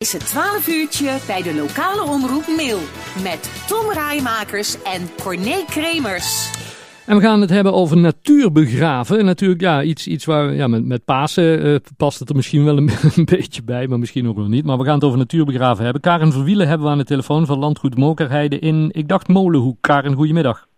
is het 12 uurtje bij de lokale omroep Mail. Met Tom Rijmakers en Corné Kremers. En we gaan het hebben over natuurbegraven. Natuurlijk, ja, iets, iets waar ja, met, met Pasen uh, past het er misschien wel een, een, beetje bij, maar misschien ook wel niet. Maar we gaan het over natuurbegraven hebben. Karen Verwielen hebben we aan de telefoon van Landgoed Mokerheide in, ik dacht Molenhoek. Karen, goedemiddag.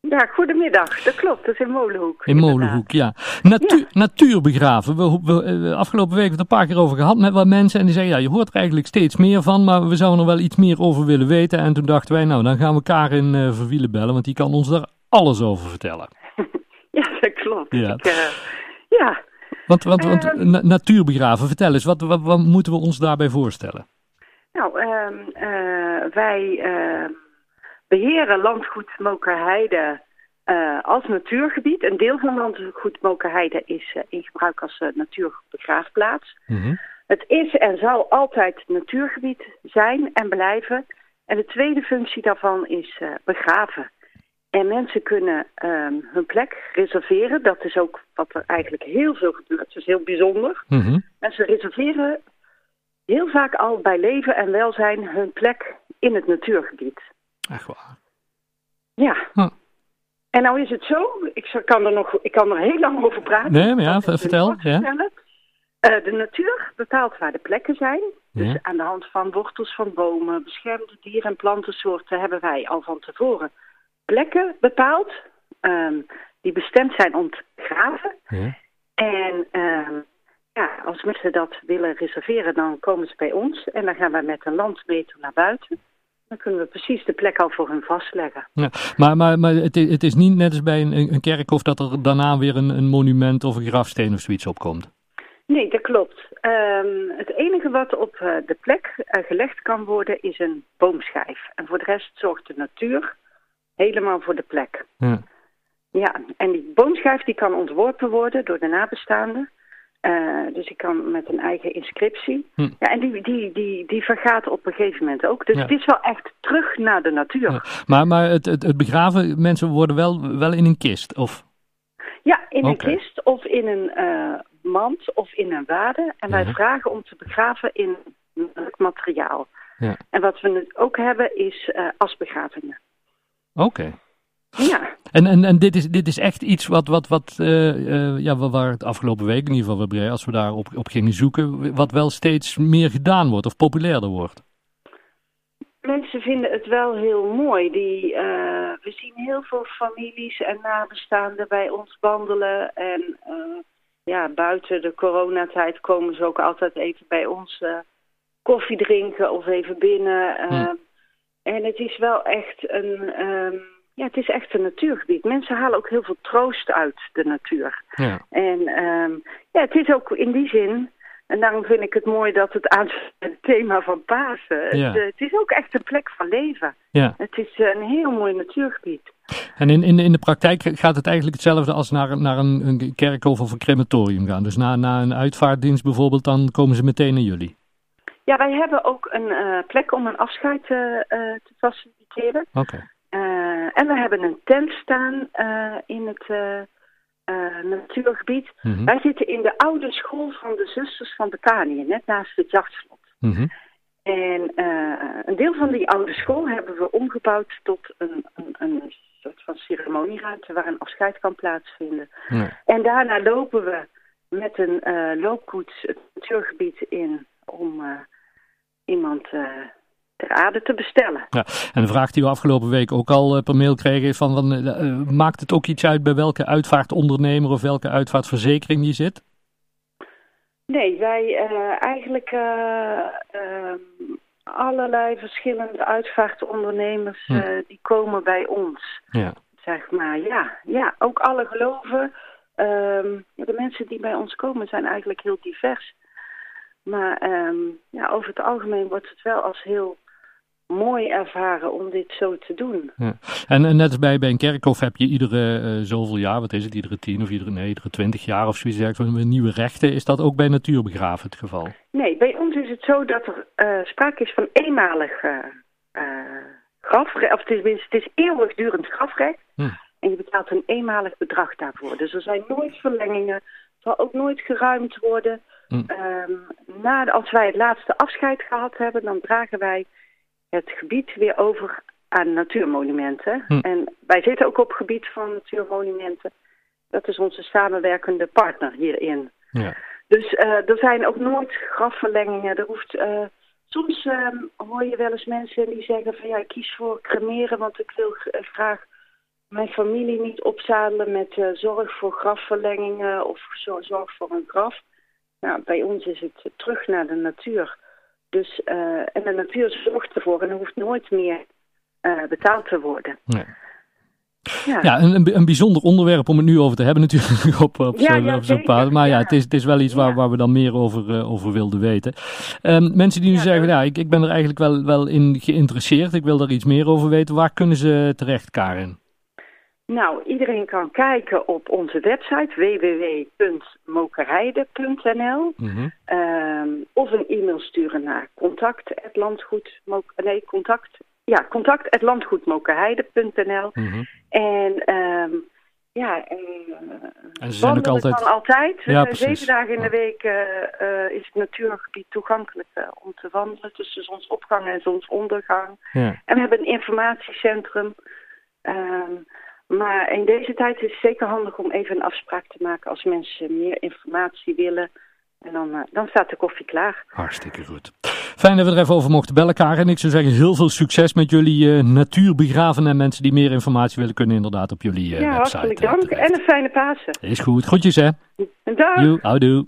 Ja, goedemiddag. Dat klopt, dat is in Molenhoek. In Molenhoek, ja. Natuur, ja. Natuurbegraven. We, we, we, afgelopen week hebben we het een paar keer over gehad met wat mensen. En die zeggen, ja, je hoort er eigenlijk steeds meer van, maar we zouden er wel iets meer over willen weten. En toen dachten wij, nou, dan gaan we Karin uh, Verwielen bellen, want die kan ons daar alles over vertellen. ja, dat klopt. Ja. Ik, uh, ja. Want, want, want uh, na natuurbegraven, vertel eens, wat, wat, wat, moeten we ons daarbij voorstellen? Nou, wij ehm, beheren landgoed Mokerheide uh, als natuurgebied. Een deel van landgoed Mokerheide is uh, in gebruik als uh, natuurbegraafplaats. Mm -hmm. Het is en zal altijd natuurgebied zijn en blijven. En de tweede functie daarvan is begraven. En mensen kunnen um, hun plek reserveren. Dat is ook wat er eigenlijk heel veel gebeurt. Dat is heel bijzonder. Mm -hmm. Mensen reserveren heel vaak al bij leven en welzijn hun plek in het natuurgebied. Echt waar? Ja. Huh. En nou is het zo, ik kan er, nog, ik kan er heel lang over praten. Nee, maar ja, vertel. Ja. Uh, de natuur bepaalt waar de plekken zijn. Dus ja. aan de hand van wortels van bomen, beschermde dieren en plantensoorten hebben wij al van tevoren plekken bepaald. Um, die bestemd zijn om te graven. Ja. En um, ja, als mensen dat willen reserveren, dan komen ze bij ons. En dan gaan wij met een landmeter naar buiten. Dan kunnen we precies de plek al voor hun vastleggen. Ja, maar maar, maar het, is, het is niet net als bij een, een kerkhof dat er daarna weer een, een monument of een grafsteen of zoiets opkomt? Nee, dat klopt. Um, het enige wat op uh, de plek uh, gelegd kan worden is een boomschijf. En voor de rest zorgt de natuur helemaal voor de plek. Ja. Ja, en die boomschijf die kan ontworpen worden door de nabestaanden. Uh, dus ik kan met een eigen inscriptie. Hm. Ja, en die, die, die, die vergaat op een gegeven moment ook. Dus ja. het is wel echt terug naar de natuur. Ja. Maar, maar het, het, het, begraven, mensen worden wel, wel in een kist, of? Ja, in okay. een kist of in een uh, mand of in een wade. En wij vragen om te begraven in materiaal. Ja. En wat we ook hebben is uh, asbegravingen. Oké. Okay. Ja. En, en, en dit, is, dit is echt iets wat, wat, wat uh, uh, ja, waar het afgelopen week in ieder geval, als we daar op, op gingen zoeken, wat wel steeds meer gedaan wordt of populairder wordt. Mensen vinden het wel heel mooi. Die, uh, we zien heel veel families en nabestaanden bij ons wandelen. En ja, buiten de coronatijd komen ze ook altijd even bij ons koffie drinken of even binnen. Hm. En het is wel echt een... Um, ja, het is echt een natuurgebied. Mensen halen ook heel veel troost uit de natuur. Ja. En um, ja, het is ook in die zin, en daarom vind ik het mooi dat het aan het thema van Pasen. Ja. Het, het, is ook echt een plek van leven. Ja. Het is een heel mooi natuurgebied. En in, in, in de praktijk gaat het eigenlijk hetzelfde als naar, naar een, een kerkhof of een crematorium gaan. Dus na, na een uitvaartdienst bijvoorbeeld, dan komen ze meteen naar jullie. Ja, wij hebben ook een uh, plek om een afscheid uh, te faciliteren. Oké. Okay. En we hebben een tent staan uh, in het uh, natuurgebied. Mm -hmm. Wij zitten in de oude school van de zusters van Betanië, net naast het jachtslot. Mm -hmm. En een deel van die oude school hebben we omgebouwd tot een, een, een soort van ceremonieruimte waar een afscheid kan plaatsvinden. Ja. En daarna lopen we met een loopkoets het natuurgebied in om iemand ter aarde te bestellen. Ja, en de vraag die we afgelopen week ook al uh, per mail kregen is van, van uh, maakt het ook iets uit bij welke uitvaartondernemer of welke uitvaartverzekering je zit? Nee, wij uh, eigenlijk ehm, allerlei verschillende uitvaartondernemers hm. die komen bij ons. Ja. Zeg maar, ja. Ja, ook alle geloven. Ehm, de mensen die bij ons komen zijn eigenlijk heel divers. Maar um, ja, over het algemeen wordt het wel als heel mooi ervaren om dit zo te doen. Ja. En, en, net als bij, bij een kerkhof heb je iedere uh, zoveel jaar, wat is het, iedere tien of iedere, nee, iedere twintig jaar of zoiets, nieuwe rechten. Is dat ook bij natuurbegraven het geval? Nee, bij ons is het zo dat er uh, sprake is van eenmalig uh, grafrecht, of tenminste, het is eeuwigdurend grafrecht. Hm. En je betaalt een eenmalig bedrag daarvoor. Dus er zijn nooit verlengingen, er zal ook nooit geruimd worden. Mm. Ehm, na, als wij het laatste afscheid gehad hebben, dan dragen wij het gebied weer over aan natuurmonumenten. Hm. En wij zitten ook op het gebied van natuurmonumenten. Dat is onze samenwerkende partner hierin. Ja. Dus uh, er zijn ook nooit grafverlengingen. Er hoeft, uh, soms uh, hoor je wel eens mensen die zeggen van ja, ik kies voor cremeren, want ik wil eh, graag mijn familie niet opzadelen met zorg voor grafverlengingen of zorg voor een graf. Nou, bij ons is het terug naar de natuur. Dus, en de natuur zorgt ervoor en er hoeft nooit meer betaald te worden. Nee. Ja, ja een, een bijzonder onderwerp om het nu over te hebben natuurlijk op, op zo'n ja, zo paard. Maar ja, het, is, het is wel iets waar, waar we dan meer over, uh, over wilden weten. Um, mensen die nu zeggen, ja, ik, ik ben er eigenlijk wel, wel in geïnteresseerd. Ik wil daar iets meer over weten. Waar kunnen ze terecht, Karin? Nou, iedereen kan kijken op onze website www.mokerijden.nl mm -hmm. um, of een e-mail sturen naar contact@landgoed nee, contact ja, contact@landgoedmokerheide.nl mm -hmm. En um, ja, en, en ze ook altijd... kan altijd. Ja, uh, zeven dagen in de week uh, uh, is het natuurgebied toegankelijk om te wandelen tussen zonsopgang en zonsondergang. Ja. En we hebben een informatiecentrum. Um, maar in deze tijd is het zeker handig om even een afspraak te maken als mensen meer informatie willen. En dan, dan staat de koffie klaar. Hartstikke goed. Fijn dat we er even over mochten bellen, Karen. En ik zou zeggen, heel veel succes met jullie uh, natuurbegraven. En mensen die meer informatie willen, kunnen inderdaad op jullie uh, ja, website. Ja, hartelijk dank. en een fijne Pasen. Is goed. Groetjes, hè. Dag. Houdoe.